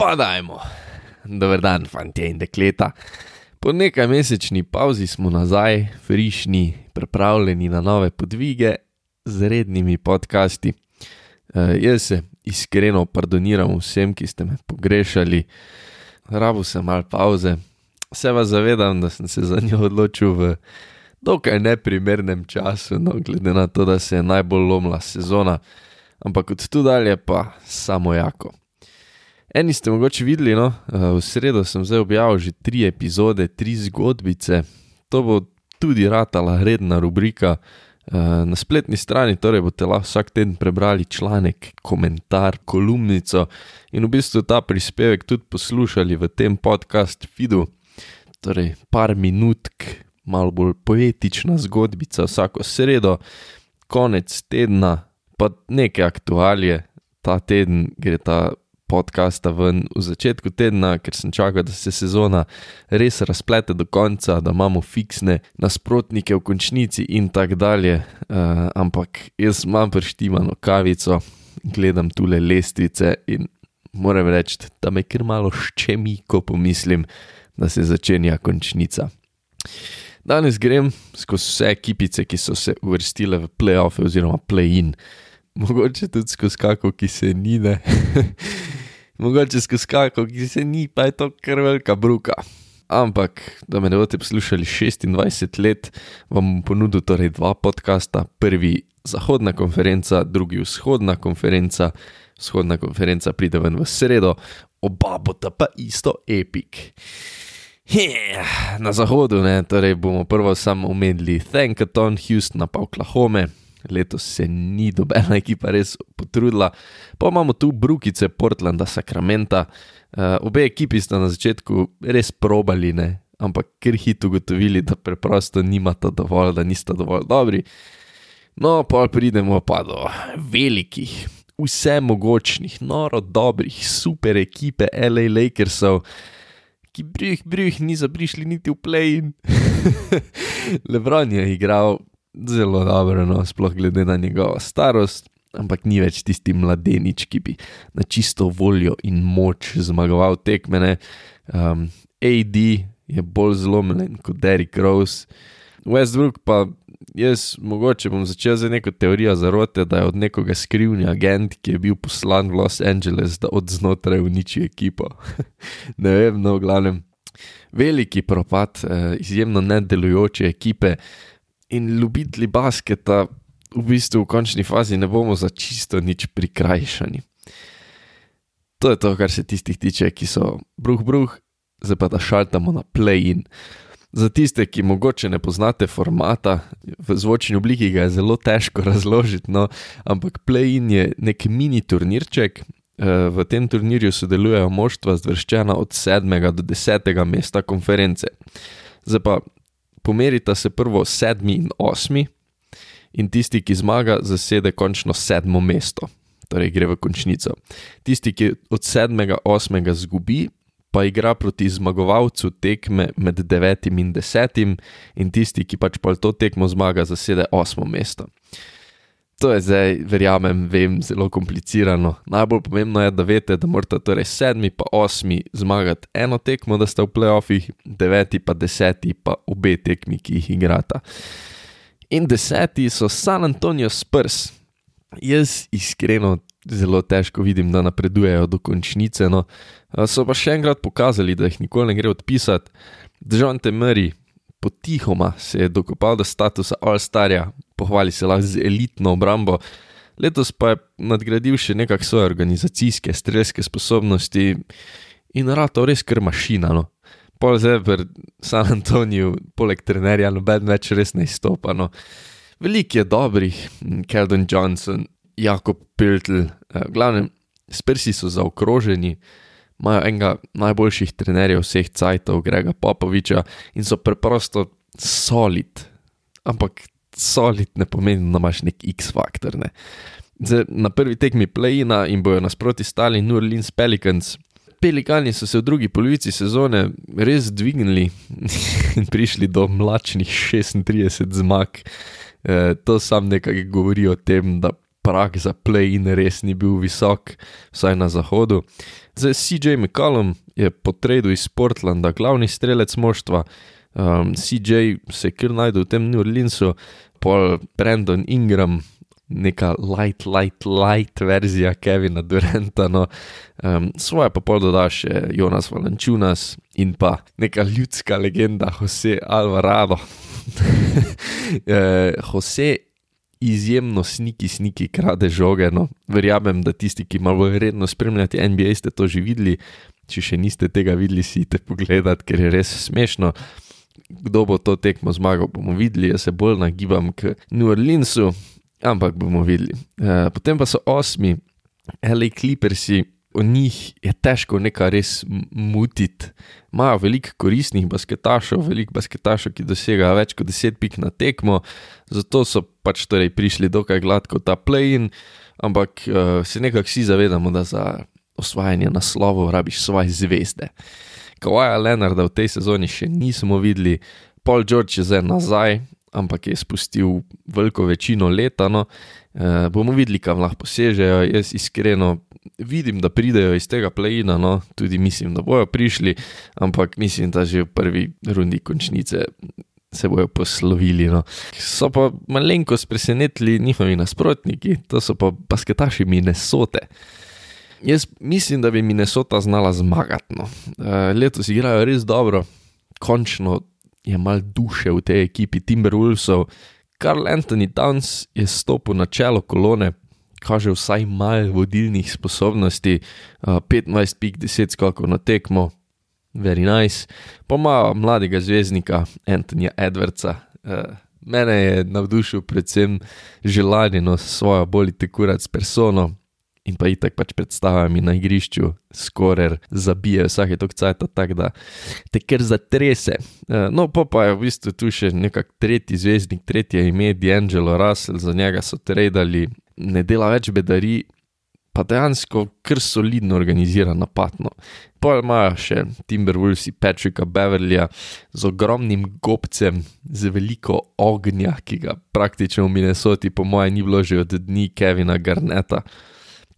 Pa dajmo. Dober dan, fanti in dekleta. Po nekaj mesečni pauzi smo nazaj, frišni, pripravljeni na nove podvige z rednimi podcasti. Uh, jaz se iskreno pardoniram vsem, ki ste me pogrešali, rabu sem mal pauze. Se vas zavedam, da sem se za njo odločil v dokaj neprimernem času, no, glede na to, da se je najbolj lomila sezona, ampak od tu dalje pa samo jako. Eni ste mogoče videli, no, v sredo sem zdaj objavil že tri epizode, tri zgodbice, to bo tudi ratala redna rubrika. Na spletni strani torej boste lahko vsak teden prebrali članek, komentar, kolumnico in v bistvu ta prispevek tudi poslušali v tem podkastu Fidu. Torej, par minutk, malo bolj poetična zgodbica vsako sredo, konec tedna, pa nekaj aktualije. Ta teden gre ta podcasta ven v začetku tedna, ker sem čakal, da se sezona res razplete do konca, da imamo fiksne nasprotnike v končnici in tako dalje. Uh, ampak jaz imam prštimano kavico, gledam tule lestvice in moram reči, da me kar malo ščemi, ko pomislim, da se začenja končnica. Danes grem skozi vse ekipice, ki so se uvrstile v playoff oziroma play-in. Mogoče tudi skozi kako, ki se ni ne. mogoče skozi kako, ki se ni, pa je to kar velika bruka. Ampak, da me ne boste poslušali 26 let, vam bom ponudil torej dva podcasta. Prvi zahodna konferenca, drugi vzhodna konferenca. Vzhodna konferenca pride ven v sredo, oba bota pa isto epic. Yeah, na zahodu, ne, torej bomo prvo samo omenili Thankathon, Houston, pa Oklahoma, letos se ni dobena ekipa res potrudila. Pa imamo tu Brukice, Portlanda, Sacramento. Uh, obe ekipi sta na začetku res probali, ne? ampak ker hitro ugotovili, da preprosto nimata dovolj, da nista dovolj dobri. No, pa pridemo pa do velikih, vse mogočnih, noro dobrih, super ekipe LA Lakersov. Ki brih, brih, niso prišli niti v play-in. Lebron je igral zelo dobro, no, sploh glede na njegovo starost, ampak ni več tisti mladenič, ki bi na čisto voljo in moč zmagoval tekmene. Um, AD je bolj zlomljen kot Derrick Rose, Westbrook pa jaz mogoče bom začel z neko teorijo zarote, da je od nekoga skrivni agent, ki je bil poslan v Los Angeles, da od znotraj uniči ekipo. ne vem, no, v glavnem. Veliki propad, eh, izjemno nedelujoče ekipe, in ljubitelji basketa, v bistvu v končni fazi ne bomo za čisto nič prikrajšani. To je to, kar se tistih tiče, ki so bruh, bruh, zdaj pa da šaltamo na play-in. Za tiste, ki mogoče ne poznate formata, v zvočni obliki ga je zelo težko razložiti, no, ampak play-in je nek mini turnirček. Eh, v tem turnirju sodelujejo moštva zvrščena od 7. do 10. mesta konference. Zdaj pa pomerita se prvo sedmi in osmi, in tisti, ki zmaga, zasede končno sedmo mesto, torej gre v končnico. Tisti, ki od sedmega, osmega zgubi, pa igra proti zmagovalcu tekme med devetim in desetim, in tisti, ki pač pa to tekmo zmaga, zasede osmo mesto. To je zdaj, verjamem, vem, zelo komplicirano. Najbolj pomembno je, da veste, da morate torej sedmi pa osmi zmagati eno tekmo, da ste v playoffih, deveti pa deseti pa obe tekmi, ki jih igrata. In deseti so San Antonijo Spurs. Jaz iskreno zelo težko vidim, da napredujejo do končnice. No. So pa še enkrat pokazali, da jih nikoli ne gre odpisati. Državn Temeri, potihoma se je dokopal do statusa All-Starja, pohvali se lahko z elitno obrambo. Letos pa je nadgradil še nekaj svoje organizacijske, strelske sposobnosti in rado res kar mašina. No. Pol zdaj v San Antoniju, poleg trenerja, noben več res ne izstopa. No. Veliko je dobrih, Keldon Johnson, Jakob Piltl, eh, glavnem, sprsi so zaokroženi, imajo enega najboljših trenerjev vseh cajtov, Grega Popoviča in so preprosto solid. Ampak solid ne pomeni, da imaš nek X-faktor. Ne. Na prvi tekmi play-ina in bojo nasproti stali New Orleans Pelicans. Pelikani so se v drugi polovici sezone res dvignili in prišli do mlačnih 36 zmag. E, to sam nekaj govori o tem, da prak za play in res ni bil visok, vsaj na zahodu. Zdaj CJ McCollum je po tradu iz Portlanda glavni strelec moštva. Um, CJ se kar najdel v tem New Orleansu, pol Brandon Ingram, neka light, light, light verzija Kevina Duranta, no, um, svoje pa pol doda še Jonas Valančunas in pa neka ljudska legenda Jose Alvarado. uh, Jose izjemno sniki, sniki krade žoge. No. Verjamem, da tisti, ki malo redno spremljate NBA, ste to že videli. Če še niste tega videli, si te pogledati, ker je res smešno. Kdo bo to tekmo zmagal, bomo videli. Jaz se bolj nagibam k New Orleansu, ampak bomo videli. E, potem pa so osmi, L.A. Clippersi o njih je težko nekaj res mutiti. Imajo veliko koristnih basketašov, veliko basketašov, ki dosegajo več kot 10 pik na tekmo, zato so pač torej prišli dokaj gladko ta play-in, ampak uh, se nekako vsi zavedamo, da za osvajanje naslovov rabiš svoje zvezde. Kawaja Leonarda v tej sezoni še nismo videli, Paul George je zdaj nazaj, ampak je spustil veliko večino leta. No. Uh, bomo videli, kam lahko posežejo. Jaz iskreno vidim, da pridejo iz tega plajina, no, tudi mislim, da bojo prišli, ampak mislim, da že v prvi rundi končnice se bojo poslovili. No. So pa malenkost presenetili njihovi nasprotniki, to so pa basketaši Minnesote. Jaz mislim, da bi Minnesota znala zmagati. No. Uh, letos igrajo res dobro, končno je mal duše v tej ekipi Timberwolvesov. Karl Anthony Towns je stopil na čelo kolone, kaže vsaj malo vodilnih sposobnosti, uh, 15 pik, 10 skokov na tekmo, very nice, pa ima mladega zvezdnika Antonija Edwardsa. Uh, mene je navdušil predvsem želanje no svojo bolj tekurac persono. In pa itak pač predstavljam na igrišču, skoraj zabije vsake tok cajt, tako da te kar zatrese. No, pa pa je v bistvu tu še nekak tretji zvezdnik, tretje ime, D'Angelo Russell, za njega so tradali ne dela več bedari, pa dejansko kar solidno organizira napadno. Pol imajo še Timberwolves, Patricka Beverlya z ogromnim gobcem, z veliko ognja, ki ga praktično v Minnesoti, po mojem, ni bilo že od dni Kevina Garneta.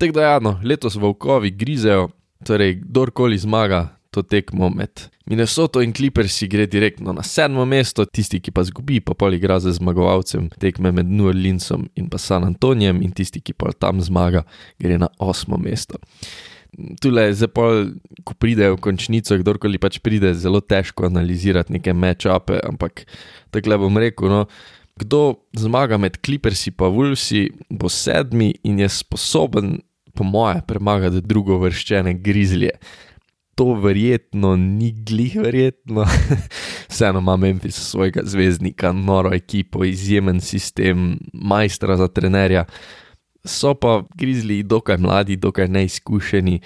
Tako da, ja, no, letos volkovi grizejo, torej kdorkoli zmaga, to tekmo med Minnesoto in Clippersi gre direktno na sedmo mesto, tisti, ki pa zgubi, pa pol igra z zmagovalcem tekme med New Orleansom in pa San Antonijem, in tisti, ki pa tam zmaga, gre na osmo mesto. Tule zelo, ko pridejo v končnico, kdorkoli pač pride, zelo težko analizirati neke matchupe, ampak tako le bom rekel. No, kdo zmaga med Clippersi in Wolvesi, bo sedmi in je sposoben, po moje, premagati drugo vrščene grizlje to verjetno ni glih, verjetno. Vseeno ima Memphis svojega zvezdnika, noro ekipo, izjemen sistem, majstra za trenerja. So pa grizli, dokaj mladi, dokaj neizkušeni,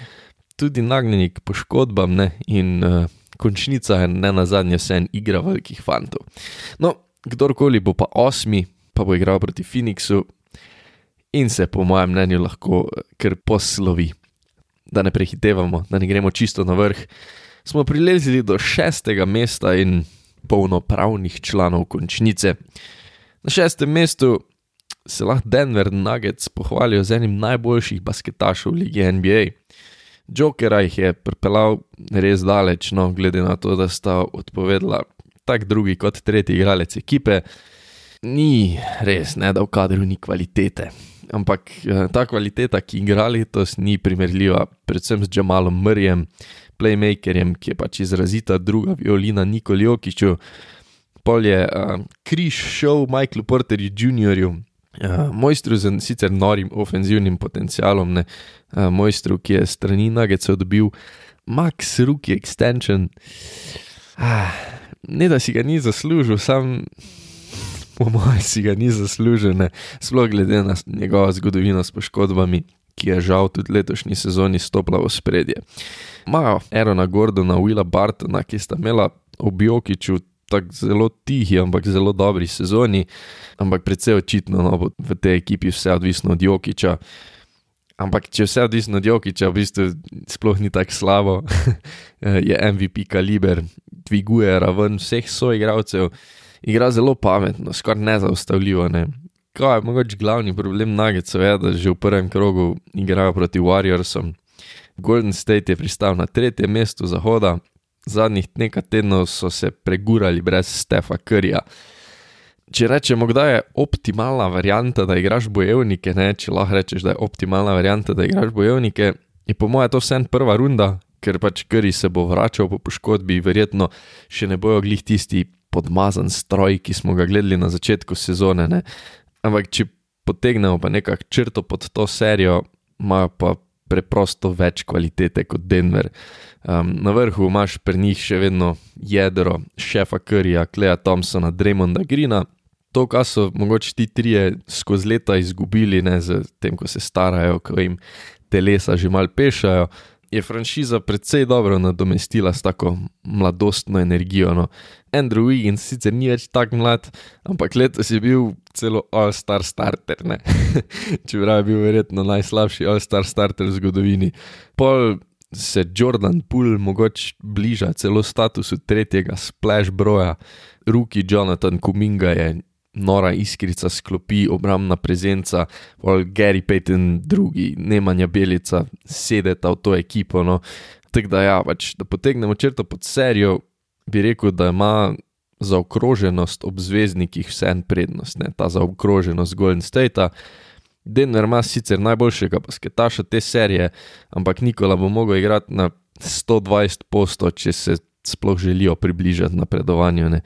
tudi nagnjeni k poškodbam, ne? in uh, končnica je ne na zadnje vse en igra velikih fantov. No, kdorkoli bo pa osmi, pa bo igral proti Phoenixu in se, po mojem mnenju, lahko kar poslovi da ne prehitevamo, da ne gremo čisto na vrh, smo prilezili do šestega mesta in polnopravnih članov končnice. Na šestem mestu se lahko Denver Nuggets pohvalijo z enim najboljših basketašov v Ligi NBA. Jokera jih je pripeljal res daleč, no, glede na to, da sta odpovedala tako drugi kot tretji igralec ekipe. Ni res, ne da v kadru ni kvalitete ampak eh, ta kvaliteta, ki igra letos, ni primerljiva, predvsem z Jamalom Mrjem, playmakerjem, ki je pač izrazita druga violina Nikoli Jokiču. Pol je uh, križ šel Michaelu Porterju Jr., uh, mojstru z sicer norim ofenzivnim potencialom, ne, uh, mojstru, ki je strani Nagecev dobil Max Rookie Extension. Ah, ne da si ga ni zaslužil, sam po mojem, si ga ni zaslužen, sploh glede na njegovo zgodovino s poškodbami, ki je žal tudi letošnji sezoni stopila v spredje. Imajo Erona Gordona, Willa Bartona, ki sta imela ob Jokiču tako zelo tihi, ampak zelo dobri sezoni, ampak predvsej očitno no, v tej ekipi vse odvisno od Jokiča. Ampak če vse odvisno od Jokiča, v bistvu sploh ni tako slabo, je MVP kaliber, dviguje raven vseh svojih igralcev igra zelo pametno, skoraj nezaustavljivo. Ne. kaj je mogoče glavni problem Nuggetsa, je, da že v prvem krogu igrajo proti Warriorsom. Golden State je pristal na tretjem mestu zahoda, zadnjih nekaj tednov so se pregurali brez Stefa Krija. Če rečemo, da je optimalna varianta, da igraš bojevnike, ne, če lahko rečeš, da je optimalna varianta, da igraš bojevnike, je po mojem to vsem prva runda, ker pač Krij se bo vračal po poškodbi, verjetno še ne bojo glih tisti podmazan stroj, ki smo ga gledali na začetku sezone. Ne. Ampak če potegnemo pa nekako črto pod to serijo, imajo pa preprosto več kvalitete kot Denver. Um, na vrhu imaš pri njih še vedno jedro, šefa Krija, Kleja Thompsona, Draymonda Grina. To, kar so mogoče ti trije skozi leta izgubili, ne z tem, ko se starajo, ko jim telesa že mal pešajo, je franšiza precej dobro nadomestila s tako mladostno energijo. No. Andrew Wiggins sicer ni več tako mlad, ampak letos je bil celo all-star starter. Čeprav je bil verjetno najslabši all-star starter v zgodovini. Pol se Jordan Poole mogoče bliža celo statusu tretjega splash broja, Ruki Jonathan Kuminga je nora iskrica sklopi, obrambna prezenca, ali Gary Payton, drugi, Nemanja Belica, sedeta v to ekipo. No. Tako da, ja, pač, da potegnemo črto pod serijo, bi rekel, da ima zaokroženost ob zvezdnikih vse en prednost, ne? ta zaokroženost Golden State. Denver ima sicer najboljšega basketaša te serije, ampak Nikola bo mogel igrati na 120 posto, če se sploh želijo približati napredovanju. Ne?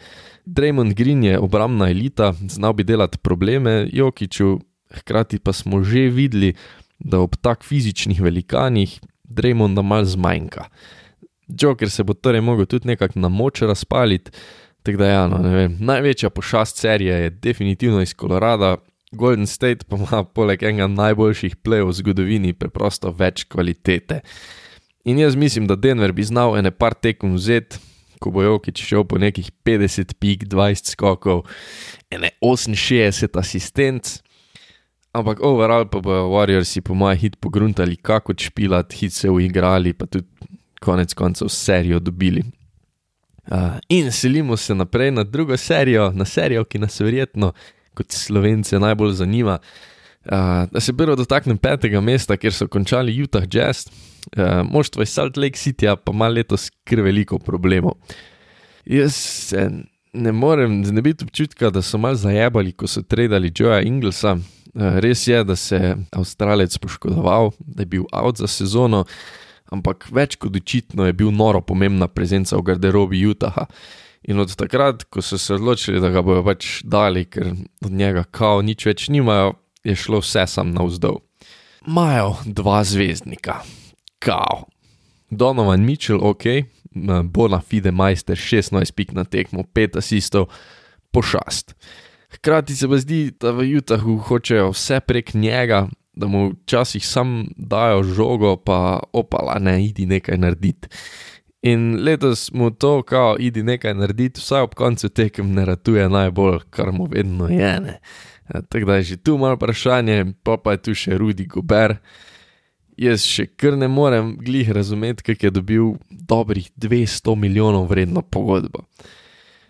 Draymond Green je obrambna elita, znal bi delati probleme Jokiču, hkrati pa smo že videli, da ob tak fizičnih velikanih Draymonda mal zmanjka. Joker se bo torej mogel tudi nekako na moč razpaliti, tako da ja, no, ne vem. Največja pošast serije je definitivno iz Kolorada, Golden State pa ima poleg enega najboljših plejev v zgodovini preprosto več kvalitete. In jaz mislim, da Denver bi znal ene par tekem vzeti, ko bo Jokič šel po nekih 50 pik, 20 skokov, ene 68 asistent. Ampak overall pa bojo Warriorsi po mojem hit pogruntali, kako špilat, hit se uigrali, pa tudi konec koncev serijo dobili. Uh, in selimo se naprej na drugo serijo, na serijo, ki nas verjetno kot slovence najbolj zanima. Uh, da se prvo dotaknem petega mesta, kjer so končali Utah Jazz, uh, moštvo iz Salt Lake City, pa ima letos kar veliko problemov. Jaz se ne morem znebiti občutka, da so mal zajebali, ko so tradili Joea Inglesa. Uh, res je, da se je Avstralec poškodoval, da je bil out za sezono, ampak več kot očitno je bil noro pomembna prezenca v garderobi Utaha. In od takrat, ko so se odločili, da ga bodo pač dali, ker od njega kao nič več nimajo, je šlo vse sam navzdol. Majo dva zvezdnika, kao. Donovan Mitchell, ok, bona fide majster, 16 pik na tekmo, 5 asistov, pošast. Hkrati se pa zdi, da v Utahu hočejo vse prek njega, da mu včasih sam dajo žogo, pa opala ne, idi nekaj narediti. In letos mu to, kao, idi nekaj narediti, vsaj ob koncu tekem ne ratuje najbolj, kar mu vedno je. Ne. Ja, tako da je že tu malo vprašanje, pa pa je tu še Rudi Gober. Jaz še kar ne morem glih razumeti, kako je dobil dobrih 200 milijonov vredno pogodbo.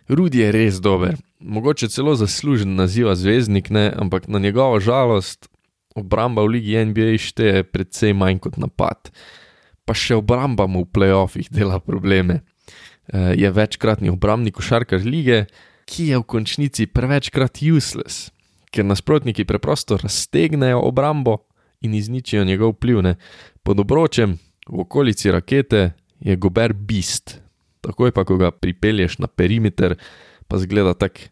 Rudi je res dober, mogoče celo zaslužen naziva zvezdnik, ne, ampak na njegovo žalost obramba v ligi NBA šteje precej manj kot napad. Pa še obramba mu v playoffih dela probleme. E, je večkratni obrambni košarkar lige, ki je v končnici prevečkrat useless ker nasprotniki preprosto raztegnejo obrambo in izničijo njegov vpliv. Ne. Pod obročem v okolici rakete je gober bist, takoj pa, ko ga pripelješ na perimeter, pa zgleda tako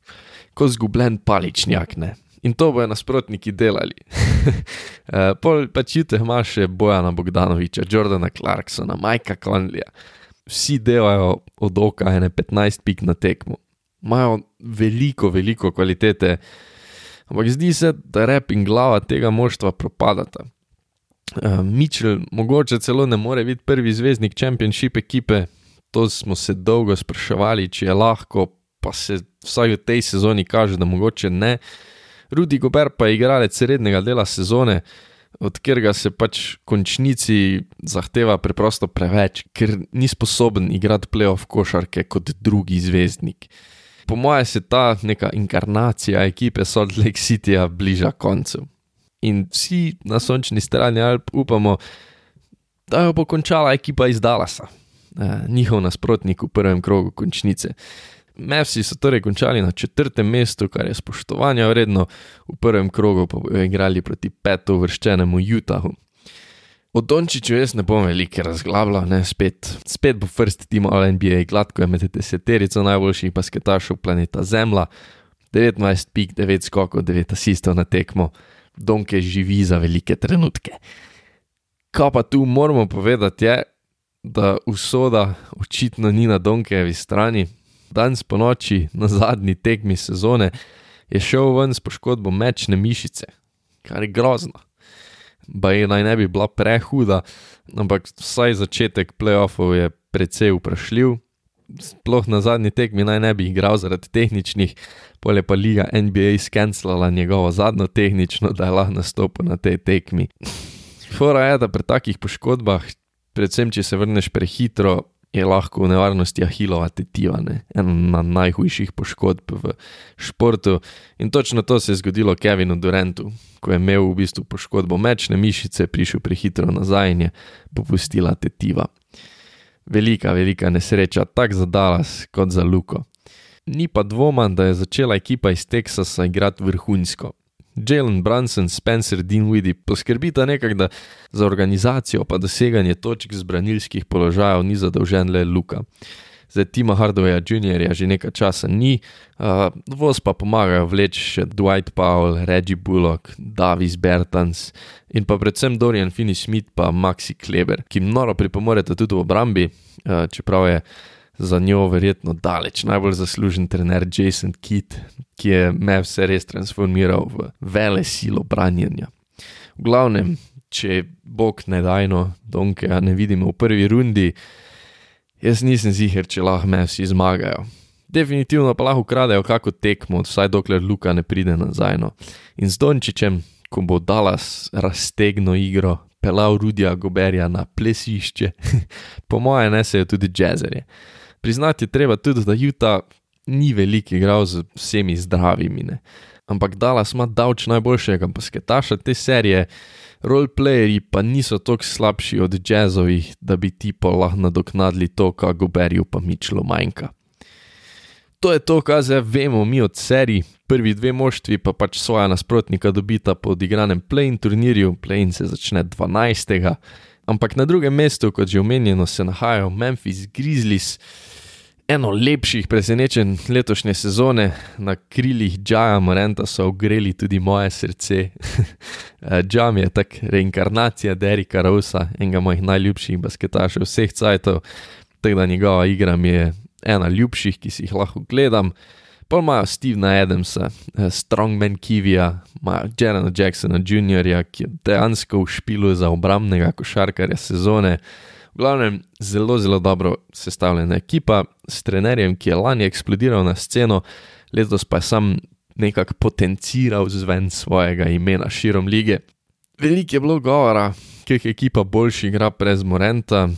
kot zgubljen paličnjak. Ne. In to bojo nasprotniki delali. Eh, pol pa čute ima še Bojana Bogdanoviča, Jordana Clarksona, Majka Conleya. Vsi delajo od oka ene 15 pik na tekmo. Imajo veliko, veliko kvalitete, Ampak zdi se, da rep in glava tega moštva propadata. Uh, Mitchell mogoče celo ne more biti prvi zvezdnik Championship ekipe, to smo se dolgo spraševali, če je lahko, pa se vsaj v tej sezoni kaže, da mogoče ne. Rudi Gober pa je igralec srednjega dela sezone, od katerega se pač končnici zahteva preprosto preveč, ker ni sposoben igrati playoff košarke kot drugi zvezdnik. Po mojem se ta neka inkarnacija ekipe Salt Lake Cityja bliža koncu. In vsi na sončni strani Alp upamo, da jo bo končala ekipa iz Dallasa, eh, njihov nasprotnik v prvem krogu končnice. Mavsi so torej končali na četrtem mestu, kar je spoštovanja vredno, v prvem krogu pa bodo igrali proti peto uvrščenemu Utahu. O Dončiću jaz ne bom veliko razglabljal, ne spet, spet bo first team All NBA, gladko je med deseterico najboljših basketašov planeta Zemlja, 19 pik, 9 skokov, 9 asistov na tekmo, Donke živi za velike trenutke. Kaj pa tu moramo povedati je, da usoda očitno ni na Donkejevi strani. Danes po noči, na zadnji tekmi sezone, je šel ven s poškodbo mečne mišice, kar je grozno pa je naj ne bi bila prehuda, ampak vsaj začetek playoffov je precej vprašljiv. Sploh na zadnji tekmi naj ne bi igral zaradi tehničnih, pole pa liga NBA skenslala njegovo zadnjo tehnično, da je lahko nastopil na tej tekmi. Fora je, da pri takih poškodbah, predvsem če se vrneš prehitro, je lahko v nevarnosti ahilova tetiva, ne? ena najhujših poškodb v športu. In točno to se je zgodilo Kevinu Durantu, ko je imel v bistvu poškodbo mečne mišice, prišel prehitro nazaj in je popustila tetiva. Velika, velika nesreča, tako za Dallas kot za Luko. Ni pa dvoma, da je začela ekipa iz Teksasa igrati vrhunsko. Jalen Brunson, Spencer Dinwiddie poskrbita nekaj, da za organizacijo pa doseganje točk z branilskih položajev ni zadolžen le Luka. Zdaj Tima Hardwaya Jr. že nekaj časa ni, uh, voz pa pomagajo vleči še Dwight Powell, Reggie Bullock, Davis Bertans in pa predvsem Dorian Finney-Smith pa Maxi Kleber, ki noro pripomorete tudi v obrambi, uh, čeprav je za njo verjetno daleč najbolj zaslužen trener Jason Kidd, ki je me vse res transformiral v vele silo branjenja. V glavnem, če bog ne dajno, donke, a ne vidimo v prvi rundi, jaz nisem ziger, če lahko me vsi zmagajo. Definitivno pa lahko ukradejo kako tekmo, vsaj dokler Luka ne pride nazaj. No. In z Dončičem, ko bo Dallas raztegno igro, pelal Rudija Goberja na plesišče, po mojem, ne se je tudi jazzerje priznati je treba tudi, da Juta ni velik igral z vsemi zdravimi. Ne. Ampak Dallas ima davč najboljšega basketaša te serije, roleplayerji pa niso tako slabši od jazzovih, da bi ti pa lahko nadoknadili to, kar Goberju pa Mičlo manjka. To je to, kar zdaj vemo mi od serij. Prvi dve moštvi pa pač svoja nasprotnika dobita po odigranem play-in turnirju, play-in se začne 12. Ampak na drugem mestu, kot že omenjeno, se nahajajo Memphis Grizzlies, eno lepših presenečenj letošnje sezone, na krilih Džaja Morenta so ogreli tudi moje srce. Džam je tak reinkarnacija Derika Rosa, enega mojih najljubših basketašev vseh cajtov, tako da njegova igra mi je ena ljubših, ki si jih lahko gledam. Pa imajo Stevena Adamsa, Strongman Kivija, imajo Jerena Jacksona Jr., ki je dejansko v špilu za obramnega košarkarja sezone. V glavnem, zelo, zelo dobro sestavljena ekipa s trenerjem, ki je lani eksplodiral na sceno, letos pa je sam nekako potenciral zven svojega imena širom lige. Veliko je bilo govora, kje je ekipa boljši igra brez Morenta,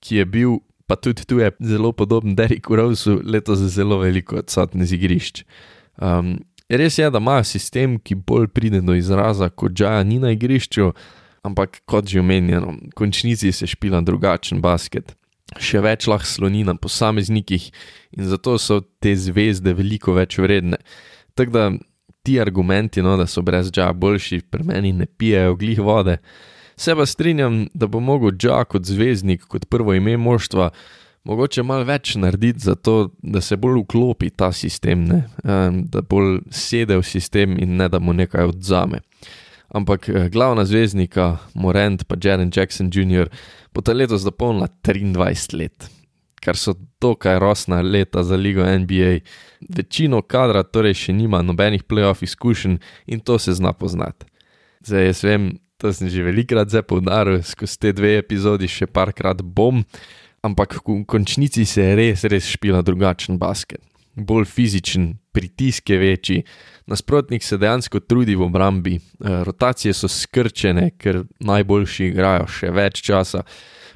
ki je bil, pa tudi tu je zelo podoben Dereku Rosu, letos zelo veliko odsotne z igrišč. Um, res je, da imajo sistem, ki bolj pride do izraza, kot Džaja ni na igrišču ampak kot že omenjeno, v končnici se špila drugačen basket. Še več lahko sloni na posameznikih in zato so te zvezde veliko več vredne. Tako da ti argumenti, no, da so brez dža boljši, pri meni ne pijejo glih vode. Se pa strinjam, da bo mogel dža kot zvezdnik, kot prvo ime moštva, mogoče malo več narediti za to, da se bolj vklopi ta sistem, ne? da bolj sede v sistem in ne da mu nekaj odzame ampak eh, glavna zvezdnika, Morant pa Jaren Jackson Jr., bo ta letos zapolnila 23 let, kar so dokaj rosna leta za ligo NBA. Večino kadra torej še nima nobenih playoff izkušenj in to se zna poznati. Zdaj jaz vem, to sem že velikrat zdaj poudaril, skozi te dve epizodi še parkrat bom, ampak v končnici se je res, res špila drugačen basket. Bolj fizičen, pritisk je večji, nasprotnik se dejansko trudi v obrambi, eh, rotacije so skrčene, ker najboljši igrajo še več časa,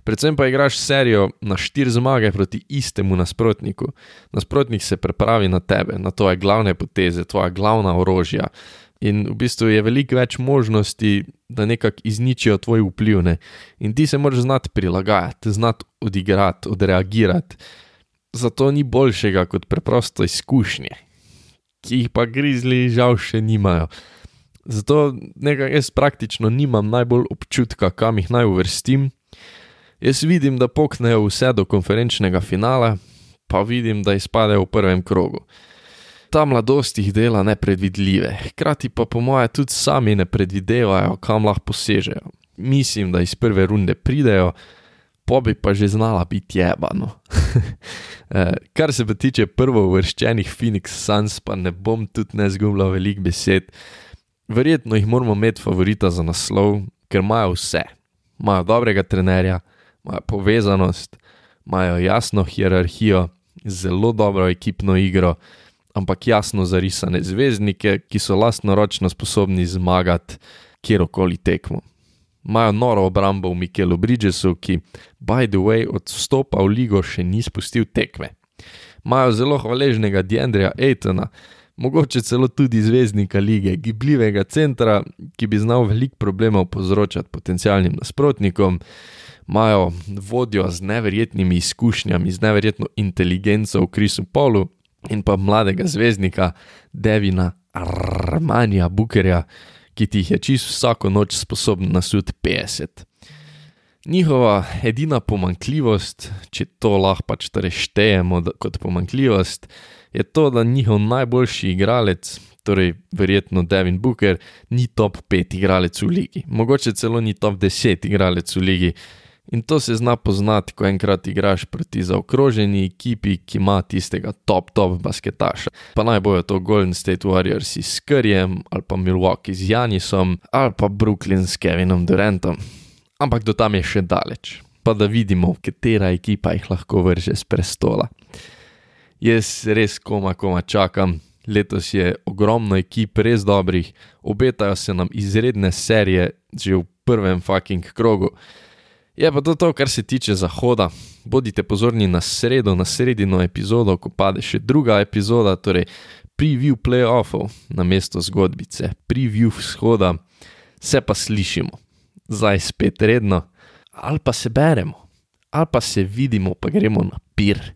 Predvsem pa igraš serijo na štiri zmage proti istemu nasprotniku. Nasprotnik se pripravi na tebe, na tvoje glavne poteze, tvoja glavna orožja. In v bistvu je veliko več možnosti, da nekako izničijo tvoj vpliv. Ne? In ti se moraš znati prilagajati, znati odigrati, odreagirati. Zato ni boljšega kot preprosto izkušnje, ki jih pa grizli žal še nimajo. Zato nekaj jaz praktično nimam najbolj občutka, kam jih naj uvrstim. Jaz vidim, da poknejo vse do konferenčnega finala, pa vidim, da izpadejo v prvem krogu ta mladost jih dela nepredvidljive, hkrati pa po moje tudi sami ne predvidevajo, kam lahko posežejo. Mislim, da iz prve runde pridejo, po bi pa že znala biti jebano. Eh, kar se pa tiče prvo uvrščenih Phoenix Suns, pa ne bom tudi ne zgubljal velik besed. Verjetno jih moramo imeti favorita za naslov, ker imajo vse. Imajo dobrega trenerja, imajo povezanost, imajo jasno hierarhijo, zelo dobro ekipno igro ampak jasno zarisane zvezdnike, ki so lastnoročno sposobni zmagati kjerkoli tekmo. Imajo noro obrambo v Mikelu Bridgesu, ki, by the way, od vstopa v ligo še ni spustil tekme. Imajo zelo hvaležnega Diandreja Aitona, mogoče celo tudi zvezdnika lige, gibljivega centra, ki bi znal veliko problemov povzročati potencialnim nasprotnikom. Imajo vodjo z neverjetnimi izkušnjami, z neverjetno inteligenco v Krisu Polu, in pa mladega zvezdnika Devina Armanja Bukerja, ki ti jih je čisto vsako noč sposoben nasuti 50. Njihova edina pomankljivost, če to lahko pač torej štejemo kot pomankljivost, je to, da njihov najboljši igralec, torej verjetno Devin Booker, ni top 5 igralec v ligi, mogoče celo ni top 10 igralec v ligi. In to se zna poznati, ko enkrat igraš proti zaokroženi ekipi, ki ima tistega top-top basketaša. Pa naj bojo to Golden State Warriors s Kerjem, ali pa Milwaukee z Janisom, ali pa Brooklyn s Kevinom Durantom. Ampak do tam je še daleč, pa da vidimo, katera ekipa jih lahko vrže z prestola. Jaz res koma, koma čakam. Letos je ogromno ekip res dobrih, obetajo se nam izredne serije že v prvem fucking krogu. Je pa to, to, kar se tiče zahoda. Bodite pozorni na sredo, na sredino epizodo, ko pade še druga epizoda, torej preview playoffov na mesto zgodbice, preview vzhoda, se pa slišimo, zdaj spet redno, ali pa se beremo, ali pa se vidimo, pa gremo na pir.